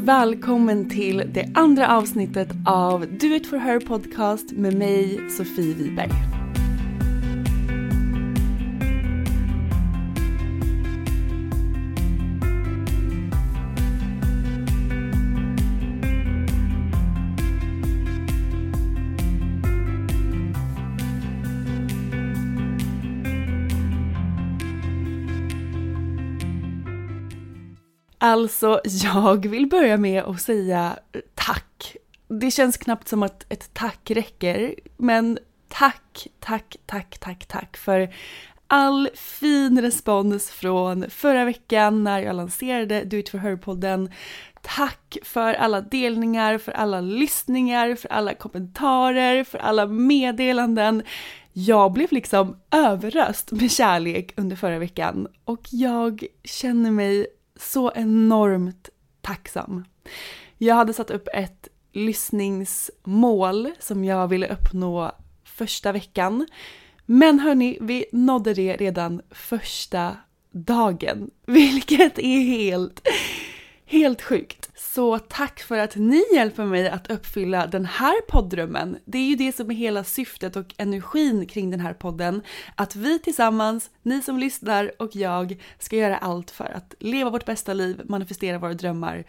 Välkommen till det andra avsnittet av Do It For Her podcast med mig, Sofie Wiberg. Alltså, jag vill börja med att säga tack. Det känns knappt som att ett tack räcker, men tack, tack, tack, tack, tack för all fin respons från förra veckan när jag lanserade Do It For Her-podden. Tack för alla delningar, för alla lyssningar, för alla kommentarer, för alla meddelanden. Jag blev liksom överröst med kärlek under förra veckan och jag känner mig så enormt tacksam. Jag hade satt upp ett lyssningsmål som jag ville uppnå första veckan. Men hörni, vi nådde det redan första dagen, vilket är helt, helt sjukt. Så tack för att ni hjälper mig att uppfylla den här poddrömmen. Det är ju det som är hela syftet och energin kring den här podden. Att vi tillsammans, ni som lyssnar och jag, ska göra allt för att leva vårt bästa liv, manifestera våra drömmar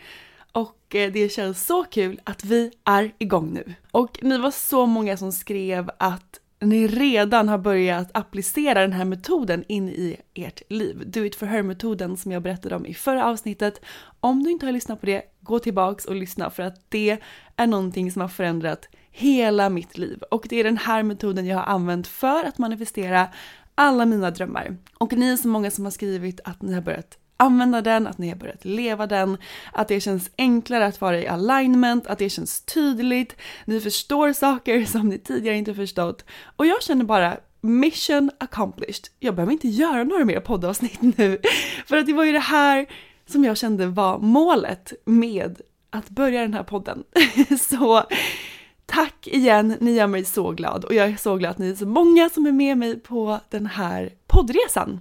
och eh, det känns så kul att vi är igång nu. Och ni var så många som skrev att ni redan har börjat applicera den här metoden in i ert liv. Do it for her-metoden som jag berättade om i förra avsnittet. Om du inte har lyssnat på det, gå tillbaks och lyssna för att det är någonting som har förändrat hela mitt liv. Och det är den här metoden jag har använt för att manifestera alla mina drömmar. Och ni är så många som har skrivit att ni har börjat använda den, att ni har börjat leva den, att det känns enklare att vara i alignment, att det känns tydligt, ni förstår saker som ni tidigare inte förstått. Och jag känner bara mission accomplished. Jag behöver inte göra några mer poddavsnitt nu. För att det var ju det här som jag kände var målet med att börja den här podden. Så tack igen, ni gör mig så glad och jag är så glad att ni är så många som är med mig på den här poddresan.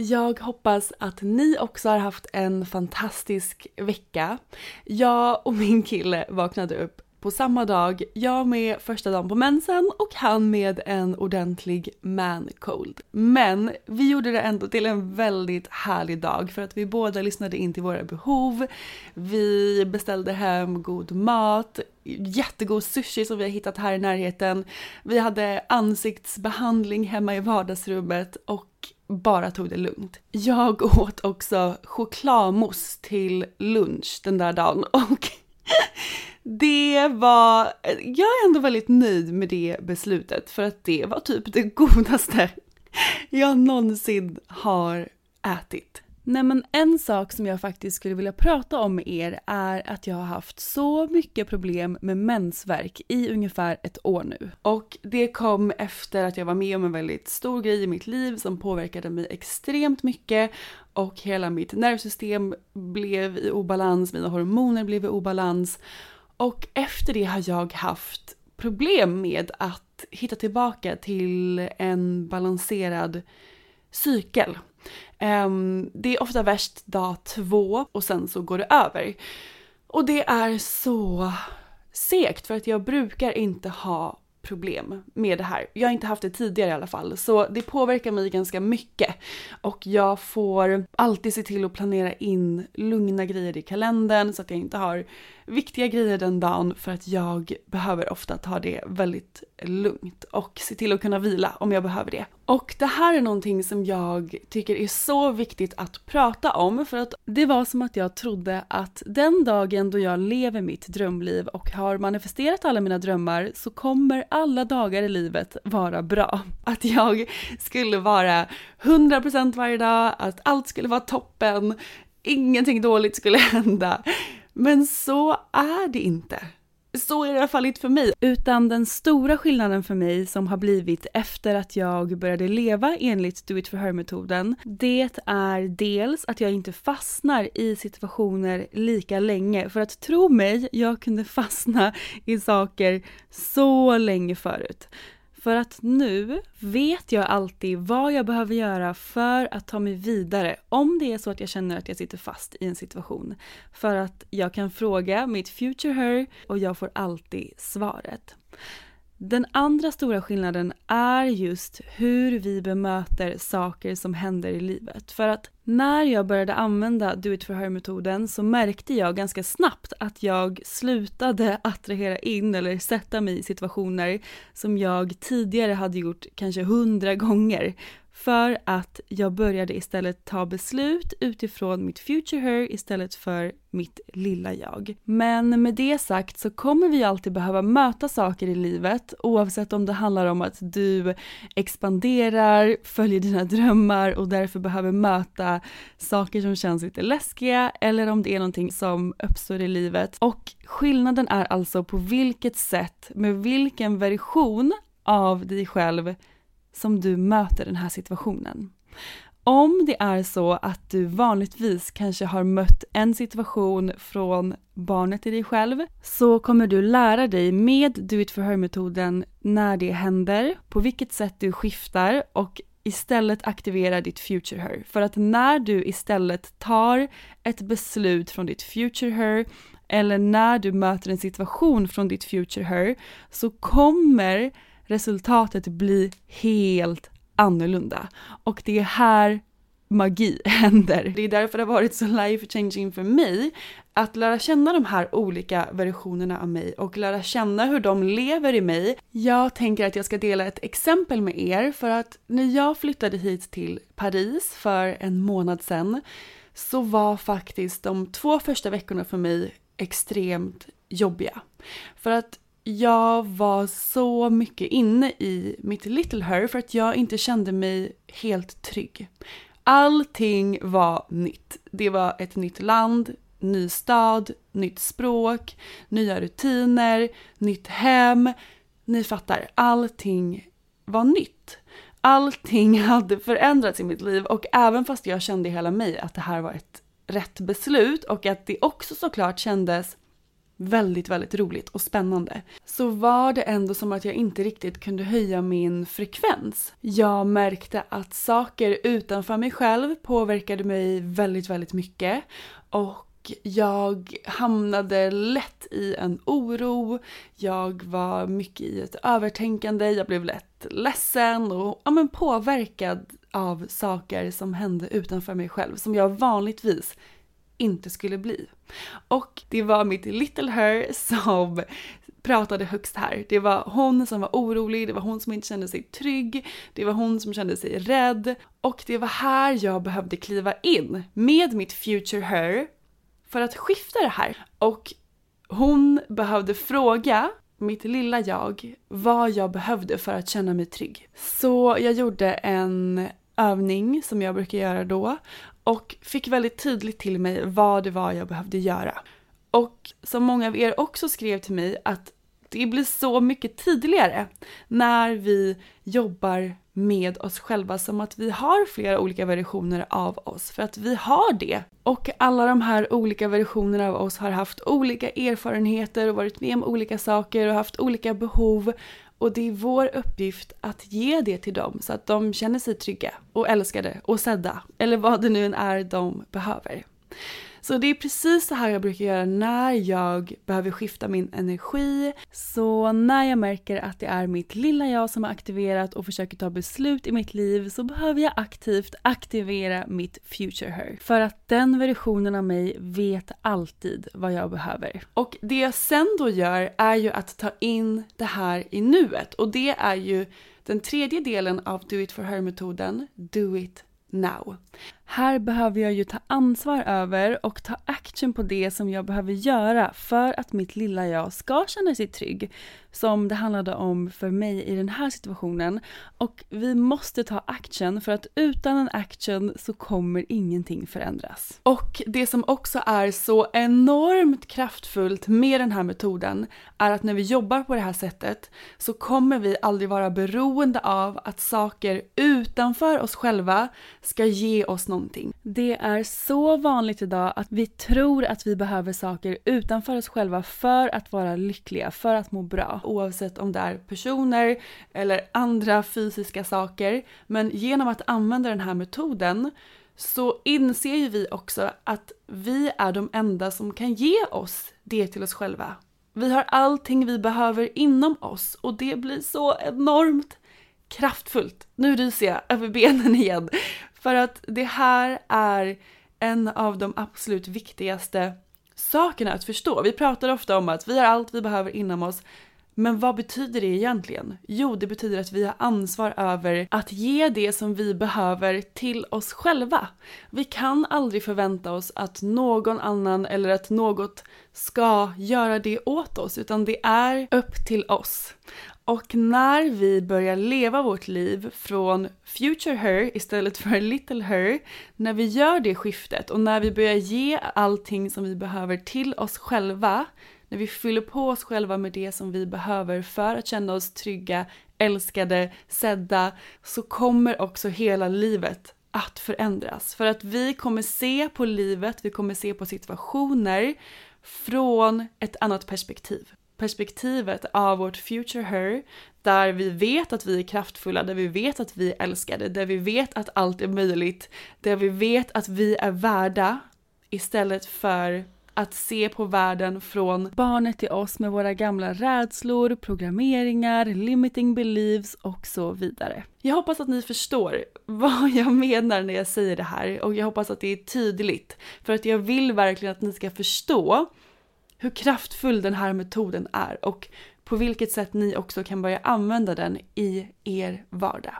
Jag hoppas att ni också har haft en fantastisk vecka. Jag och min kille vaknade upp på samma dag, jag med första dagen på mensen och han med en ordentlig man cold. Men vi gjorde det ändå till en väldigt härlig dag för att vi båda lyssnade in till våra behov. Vi beställde hem god mat, jättegod sushi som vi har hittat här i närheten. Vi hade ansiktsbehandling hemma i vardagsrummet och bara tog det lugnt. Jag åt också chokladmousse till lunch den där dagen och det var, jag är ändå väldigt nöjd med det beslutet för att det var typ det godaste jag någonsin har ätit. Nej men en sak som jag faktiskt skulle vilja prata om med er är att jag har haft så mycket problem med mensvärk i ungefär ett år nu. Och det kom efter att jag var med om en väldigt stor grej i mitt liv som påverkade mig extremt mycket och hela mitt nervsystem blev i obalans, mina hormoner blev i obalans och efter det har jag haft problem med att hitta tillbaka till en balanserad cykel. Um, det är ofta värst dag två och sen så går det över. Och det är så segt för att jag brukar inte ha problem med det här. Jag har inte haft det tidigare i alla fall, så det påverkar mig ganska mycket. Och jag får alltid se till att planera in lugna grejer i kalendern så att jag inte har viktiga grejer den dagen för att jag behöver ofta ta det väldigt lugnt och se till att kunna vila om jag behöver det. Och det här är någonting som jag tycker är så viktigt att prata om för att det var som att jag trodde att den dagen då jag lever mitt drömliv och har manifesterat alla mina drömmar så kommer alla dagar i livet vara bra. Att jag skulle vara 100% varje dag, att allt skulle vara toppen, ingenting dåligt skulle hända. Men så är det inte. Så är det i alla fall inte för mig. Utan den stora skillnaden för mig som har blivit efter att jag började leva enligt Do It For Her-metoden, det är dels att jag inte fastnar i situationer lika länge. För att tro mig, jag kunde fastna i saker så länge förut. För att nu vet jag alltid vad jag behöver göra för att ta mig vidare om det är så att jag känner att jag sitter fast i en situation. För att jag kan fråga mitt future her och jag får alltid svaret. Den andra stora skillnaden är just hur vi bemöter saker som händer i livet. För att när jag började använda do it for her-metoden så märkte jag ganska snabbt att jag slutade attrahera in eller sätta mig i situationer som jag tidigare hade gjort kanske hundra gånger för att jag började istället ta beslut utifrån mitt future her istället för mitt lilla jag. Men med det sagt så kommer vi alltid behöva möta saker i livet oavsett om det handlar om att du expanderar, följer dina drömmar och därför behöver möta saker som känns lite läskiga eller om det är någonting som uppstår i livet. Och skillnaden är alltså på vilket sätt, med vilken version av dig själv som du möter den här situationen. Om det är så att du vanligtvis kanske har mött en situation från barnet i dig själv så kommer du lära dig med Do It For Her-metoden när det händer, på vilket sätt du skiftar och istället aktivera ditt future her. För att när du istället tar ett beslut från ditt future her eller när du möter en situation från ditt future her så kommer resultatet blir helt annorlunda. Och det är här magi händer. Det är därför det har varit så life changing för mig att lära känna de här olika versionerna av mig och lära känna hur de lever i mig. Jag tänker att jag ska dela ett exempel med er för att när jag flyttade hit till Paris för en månad sedan så var faktiskt de två första veckorna för mig extremt jobbiga. För att jag var så mycket inne i mitt little her för att jag inte kände mig helt trygg. Allting var nytt. Det var ett nytt land, ny stad, nytt språk, nya rutiner, nytt hem. Ni fattar, allting var nytt. Allting hade förändrats i mitt liv och även fast jag kände i hela mig att det här var ett rätt beslut och att det också såklart kändes väldigt, väldigt roligt och spännande. Så var det ändå som att jag inte riktigt kunde höja min frekvens. Jag märkte att saker utanför mig själv påverkade mig väldigt, väldigt mycket. Och jag hamnade lätt i en oro, jag var mycket i ett övertänkande, jag blev lätt ledsen och ja, men påverkad av saker som hände utanför mig själv som jag vanligtvis inte skulle bli. Och det var mitt little her som pratade högst här. Det var hon som var orolig, det var hon som inte kände sig trygg, det var hon som kände sig rädd och det var här jag behövde kliva in med mitt future her för att skifta det här. Och hon behövde fråga mitt lilla jag vad jag behövde för att känna mig trygg. Så jag gjorde en övning som jag brukar göra då och fick väldigt tydligt till mig vad det var jag behövde göra. Och som många av er också skrev till mig att det blir så mycket tydligare när vi jobbar med oss själva som att vi har flera olika versioner av oss för att vi har det. Och alla de här olika versionerna av oss har haft olika erfarenheter och varit med om olika saker och haft olika behov och det är vår uppgift att ge det till dem så att de känner sig trygga och älskade och sedda. Eller vad det nu än är de behöver. Så det är precis så här jag brukar göra när jag behöver skifta min energi. Så när jag märker att det är mitt lilla jag som är aktiverat och försöker ta beslut i mitt liv så behöver jag aktivt aktivera mitt future her. För att den versionen av mig vet alltid vad jag behöver. Och det jag sen då gör är ju att ta in det här i nuet och det är ju den tredje delen av Do It For Her-metoden, Do It now. Här behöver jag ju ta ansvar över och ta action på det som jag behöver göra för att mitt lilla jag ska känna sig trygg. Som det handlade om för mig i den här situationen. Och vi måste ta action för att utan en action så kommer ingenting förändras. Och det som också är så enormt kraftfullt med den här metoden är att när vi jobbar på det här sättet så kommer vi aldrig vara beroende av att saker utanför oss själva ska ge oss någon någonting. Det är så vanligt idag att vi tror att vi behöver saker utanför oss själva för att vara lyckliga, för att må bra. Oavsett om det är personer eller andra fysiska saker. Men genom att använda den här metoden så inser ju vi också att vi är de enda som kan ge oss det till oss själva. Vi har allting vi behöver inom oss och det blir så enormt kraftfullt. Nu ryser jag över benen igen. För att det här är en av de absolut viktigaste sakerna att förstå. Vi pratar ofta om att vi har allt vi behöver inom oss. Men vad betyder det egentligen? Jo, det betyder att vi har ansvar över att ge det som vi behöver till oss själva. Vi kan aldrig förvänta oss att någon annan eller att något ska göra det åt oss, utan det är upp till oss. Och när vi börjar leva vårt liv från future her istället för little her, när vi gör det skiftet och när vi börjar ge allting som vi behöver till oss själva, när vi fyller på oss själva med det som vi behöver för att känna oss trygga, älskade, sedda, så kommer också hela livet att förändras. För att vi kommer se på livet, vi kommer se på situationer från ett annat perspektiv perspektivet av vårt future her, där vi vet att vi är kraftfulla, där vi vet att vi är älskade, där vi vet att allt är möjligt, där vi vet att vi är värda, istället för att se på världen från barnet i oss med våra gamla rädslor, programmeringar, limiting beliefs och så vidare. Jag hoppas att ni förstår vad jag menar när jag säger det här och jag hoppas att det är tydligt för att jag vill verkligen att ni ska förstå hur kraftfull den här metoden är och på vilket sätt ni också kan börja använda den i er vardag.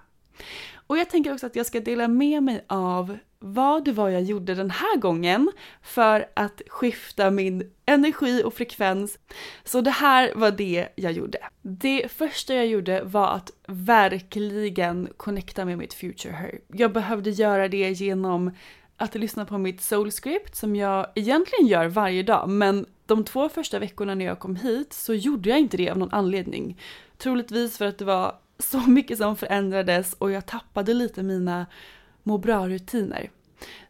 Och jag tänker också att jag ska dela med mig av vad det var jag gjorde den här gången för att skifta min energi och frekvens. Så det här var det jag gjorde. Det första jag gjorde var att verkligen connecta med mitt future her. Jag behövde göra det genom att lyssna på mitt soulscript som jag egentligen gör varje dag men de två första veckorna när jag kom hit så gjorde jag inte det av någon anledning. Troligtvis för att det var så mycket som förändrades och jag tappade lite mina må bra-rutiner.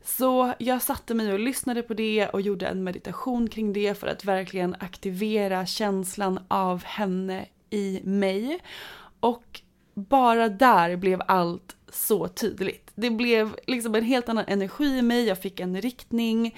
Så jag satte mig och lyssnade på det och gjorde en meditation kring det för att verkligen aktivera känslan av henne i mig. Och bara där blev allt så tydligt. Det blev liksom en helt annan energi i mig, jag fick en riktning.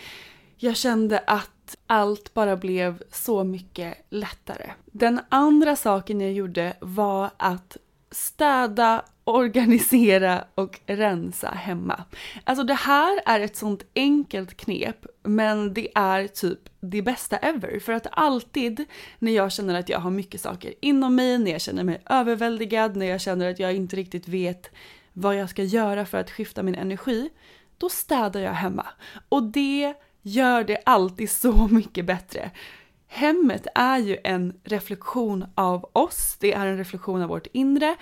Jag kände att allt bara blev så mycket lättare. Den andra saken jag gjorde var att städa, organisera och rensa hemma. Alltså det här är ett sånt enkelt knep men det är typ det bästa ever. För att alltid när jag känner att jag har mycket saker inom mig, när jag känner mig överväldigad, när jag känner att jag inte riktigt vet vad jag ska göra för att skifta min energi, då städar jag hemma. Och det gör det alltid så mycket bättre. Hemmet är ju en reflektion av oss, det är en reflektion av vårt inre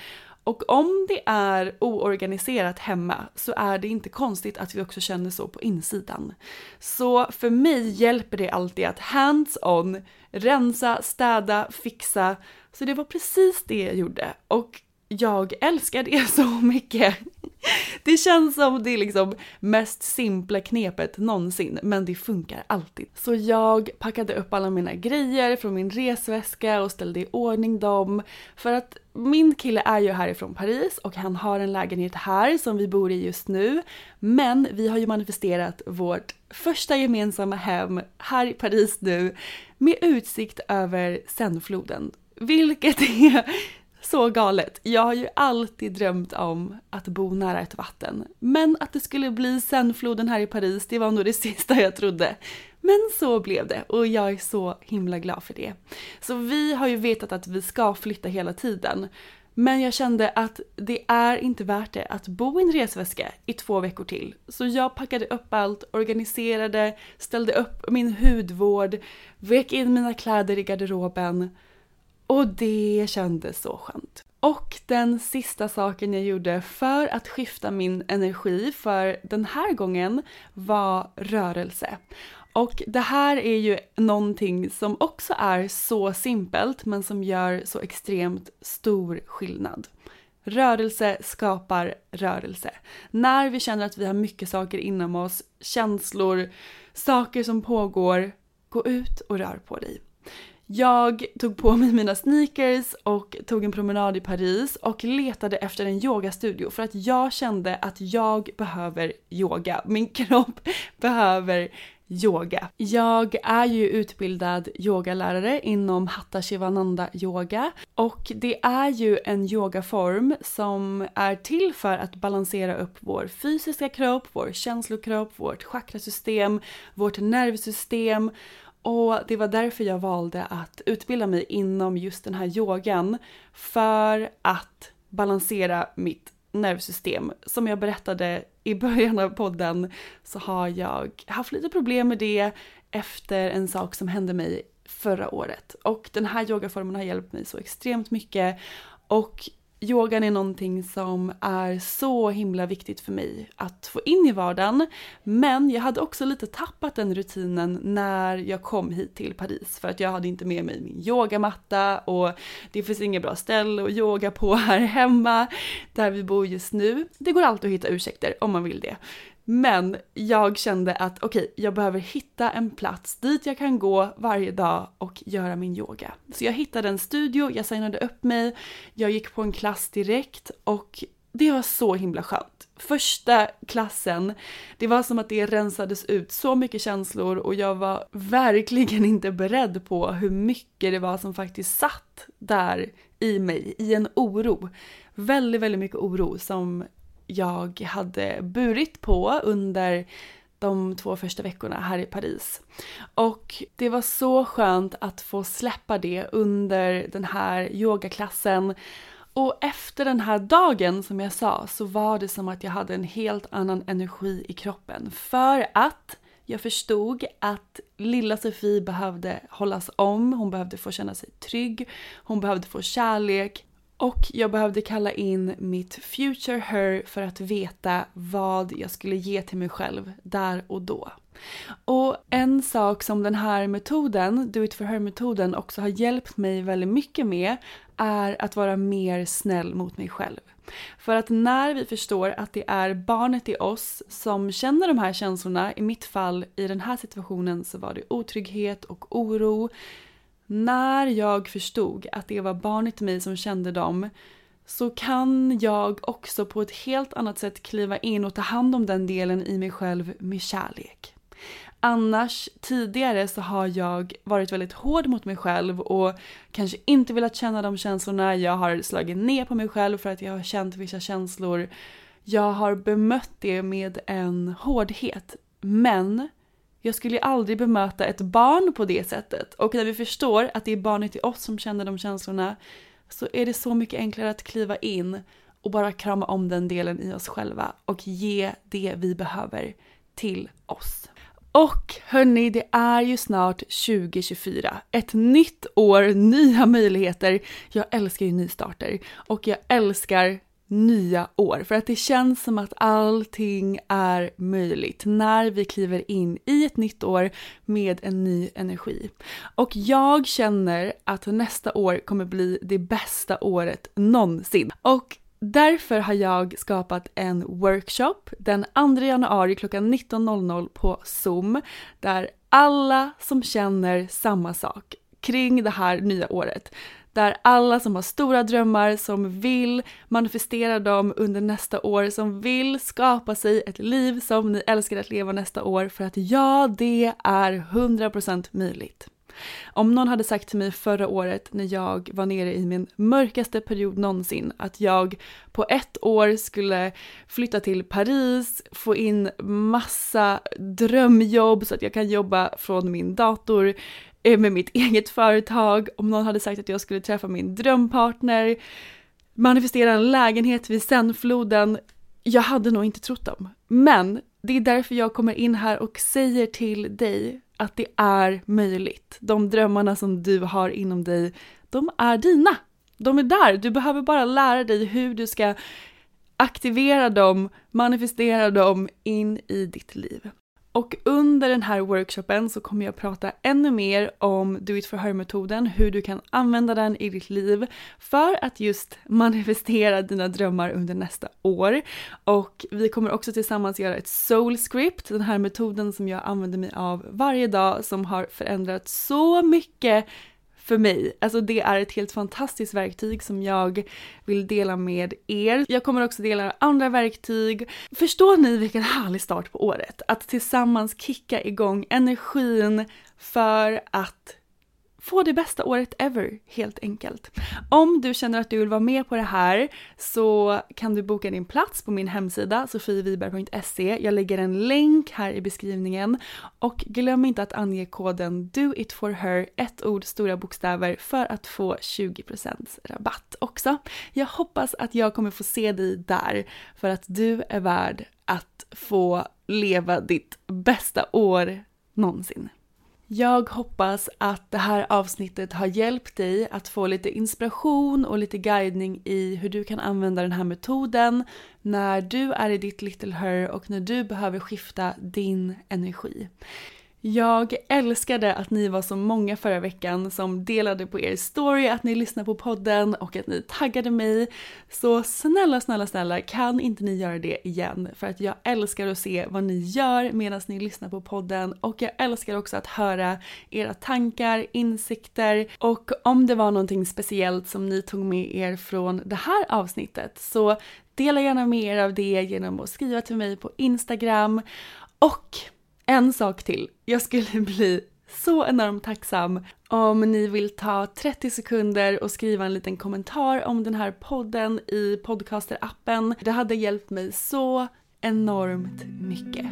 och om det är oorganiserat hemma så är det inte konstigt att vi också känner så på insidan. Så för mig hjälper det alltid att hands-on, rensa, städa, fixa. Så det var precis det jag gjorde och jag älskar det så mycket. Det känns som det liksom mest simpla knepet någonsin, men det funkar alltid. Så jag packade upp alla mina grejer från min resväska och ställde i ordning dem. För att min kille är ju härifrån Paris och han har en lägenhet här som vi bor i just nu. Men vi har ju manifesterat vårt första gemensamma hem här i Paris nu med utsikt över Seinefloden. Vilket är så galet. Jag har ju alltid drömt om att bo nära ett vatten. Men att det skulle bli Seinefloden här i Paris, det var nog det sista jag trodde. Men så blev det och jag är så himla glad för det. Så vi har ju vetat att vi ska flytta hela tiden. Men jag kände att det är inte värt det att bo i en resväska i två veckor till. Så jag packade upp allt, organiserade, ställde upp min hudvård, vek in mina kläder i garderoben och det kändes så skönt. Och den sista saken jag gjorde för att skifta min energi för den här gången var rörelse. Och det här är ju någonting som också är så simpelt men som gör så extremt stor skillnad. Rörelse skapar rörelse. När vi känner att vi har mycket saker inom oss, känslor, saker som pågår, gå ut och rör på dig. Jag tog på mig mina sneakers och tog en promenad i Paris och letade efter en yogastudio för att jag kände att jag behöver yoga. Min kropp behöver yoga. Jag är ju utbildad yogalärare inom Hatha Shivananda yoga och det är ju en yogaform som är till för att balansera upp vår fysiska kropp, vår känslokropp, vårt chakrasystem, vårt nervsystem och det var därför jag valde att utbilda mig inom just den här yogan för att balansera mitt nervsystem. Som jag berättade i början av podden så har jag haft lite problem med det efter en sak som hände mig förra året. Och den här yogaformen har hjälpt mig så extremt mycket och yogan är någonting som är så himla viktigt för mig att få in i vardagen. Men jag hade också lite tappat den rutinen när jag kom hit till Paris för att jag hade inte med mig min yogamatta och det finns inget bra ställe att yoga på här hemma där vi bor just nu. Det går alltid att hitta ursäkter om man vill det. Men jag kände att okej, okay, jag behöver hitta en plats dit jag kan gå varje dag och göra min yoga. Så jag hittade en studio, jag signade upp mig, jag gick på en klass direkt och det var så himla skönt. Första klassen, det var som att det rensades ut så mycket känslor och jag var verkligen inte beredd på hur mycket det var som faktiskt satt där i mig, i en oro. Väldigt, väldigt mycket oro som jag hade burit på under de två första veckorna här i Paris. Och det var så skönt att få släppa det under den här yogaklassen. Och efter den här dagen som jag sa så var det som att jag hade en helt annan energi i kroppen. För att jag förstod att lilla Sofie behövde hållas om, hon behövde få känna sig trygg, hon behövde få kärlek och jag behövde kalla in mitt future her för att veta vad jag skulle ge till mig själv där och då. Och en sak som den här metoden, Do it for her-metoden, också har hjälpt mig väldigt mycket med är att vara mer snäll mot mig själv. För att när vi förstår att det är barnet i oss som känner de här känslorna, i mitt fall i den här situationen så var det otrygghet och oro, när jag förstod att det var barnet i mig som kände dem så kan jag också på ett helt annat sätt kliva in och ta hand om den delen i mig själv med kärlek. Annars, tidigare så har jag varit väldigt hård mot mig själv och kanske inte velat känna de känslorna. Jag har slagit ner på mig själv för att jag har känt vissa känslor. Jag har bemött det med en hårdhet. Men jag skulle ju aldrig bemöta ett barn på det sättet. Och när vi förstår att det är barnet i oss som känner de känslorna så är det så mycket enklare att kliva in och bara krama om den delen i oss själva och ge det vi behöver till oss. Och hörni, det är ju snart 2024. Ett nytt år, nya möjligheter. Jag älskar ju nystarter och jag älskar nya år. För att det känns som att allting är möjligt när vi kliver in i ett nytt år med en ny energi. Och jag känner att nästa år kommer bli det bästa året någonsin. Och Därför har jag skapat en workshop den 2 januari klockan 19.00 på Zoom där alla som känner samma sak kring det här nya året där alla som har stora drömmar, som vill manifestera dem under nästa år, som vill skapa sig ett liv som ni älskar att leva nästa år för att ja, det är 100% möjligt. Om någon hade sagt till mig förra året när jag var nere i min mörkaste period någonsin att jag på ett år skulle flytta till Paris, få in massa drömjobb så att jag kan jobba från min dator, Eh, Eh, med mitt eget företag, om någon hade sagt att jag skulle träffa min drömpartner, manifestera en lägenhet vid Senfloden, jag hade nog inte trott dem. Men det är därför jag kommer in här och säger till dig att det är möjligt. De drömmarna som du har inom dig, de är dina. De är där, du behöver bara lära dig hur du ska aktivera dem, manifestera dem in i ditt liv. Och under den här workshopen så kommer jag prata ännu mer om Do It For Her-metoden, hur du kan använda den i ditt liv för att just manifestera dina drömmar under nästa år. Och vi kommer också tillsammans göra ett soul script, den här metoden som jag använder mig av varje dag som har förändrat så mycket för mig. Alltså det är ett helt fantastiskt verktyg som jag vill dela med er. Jag kommer också dela andra verktyg. Förstår ni vilken härlig start på året? Att tillsammans kicka igång energin för att få det bästa året ever, helt enkelt. Om du känner att du vill vara med på det här så kan du boka din plats på min hemsida sofieviberg.se. Jag lägger en länk här i beskrivningen och glöm inte att ange koden DOITFORHER, ett ord, stora bokstäver, för att få 20% rabatt också. Jag hoppas att jag kommer få se dig där för att du är värd att få leva ditt bästa år någonsin. Jag hoppas att det här avsnittet har hjälpt dig att få lite inspiration och lite guidning i hur du kan använda den här metoden när du är i ditt little her och när du behöver skifta din energi. Jag älskade att ni var så många förra veckan som delade på er story att ni lyssnar på podden och att ni taggade mig. Så snälla, snälla, snälla kan inte ni göra det igen? För att jag älskar att se vad ni gör medan ni lyssnar på podden och jag älskar också att höra era tankar, insikter och om det var någonting speciellt som ni tog med er från det här avsnittet så dela gärna med er av det genom att skriva till mig på Instagram och en sak till. Jag skulle bli så enormt tacksam om ni vill ta 30 sekunder och skriva en liten kommentar om den här podden i podcasterappen. Det hade hjälpt mig så enormt mycket.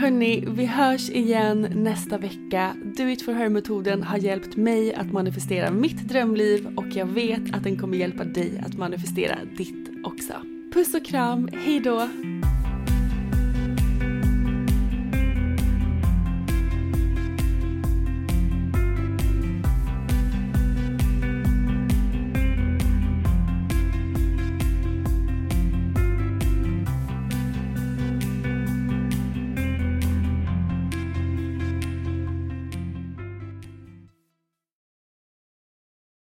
Hörni, vi hörs igen nästa vecka. Do it for her-metoden har hjälpt mig att manifestera mitt drömliv och jag vet att den kommer hjälpa dig att manifestera ditt också. Puss och kram, hejdå!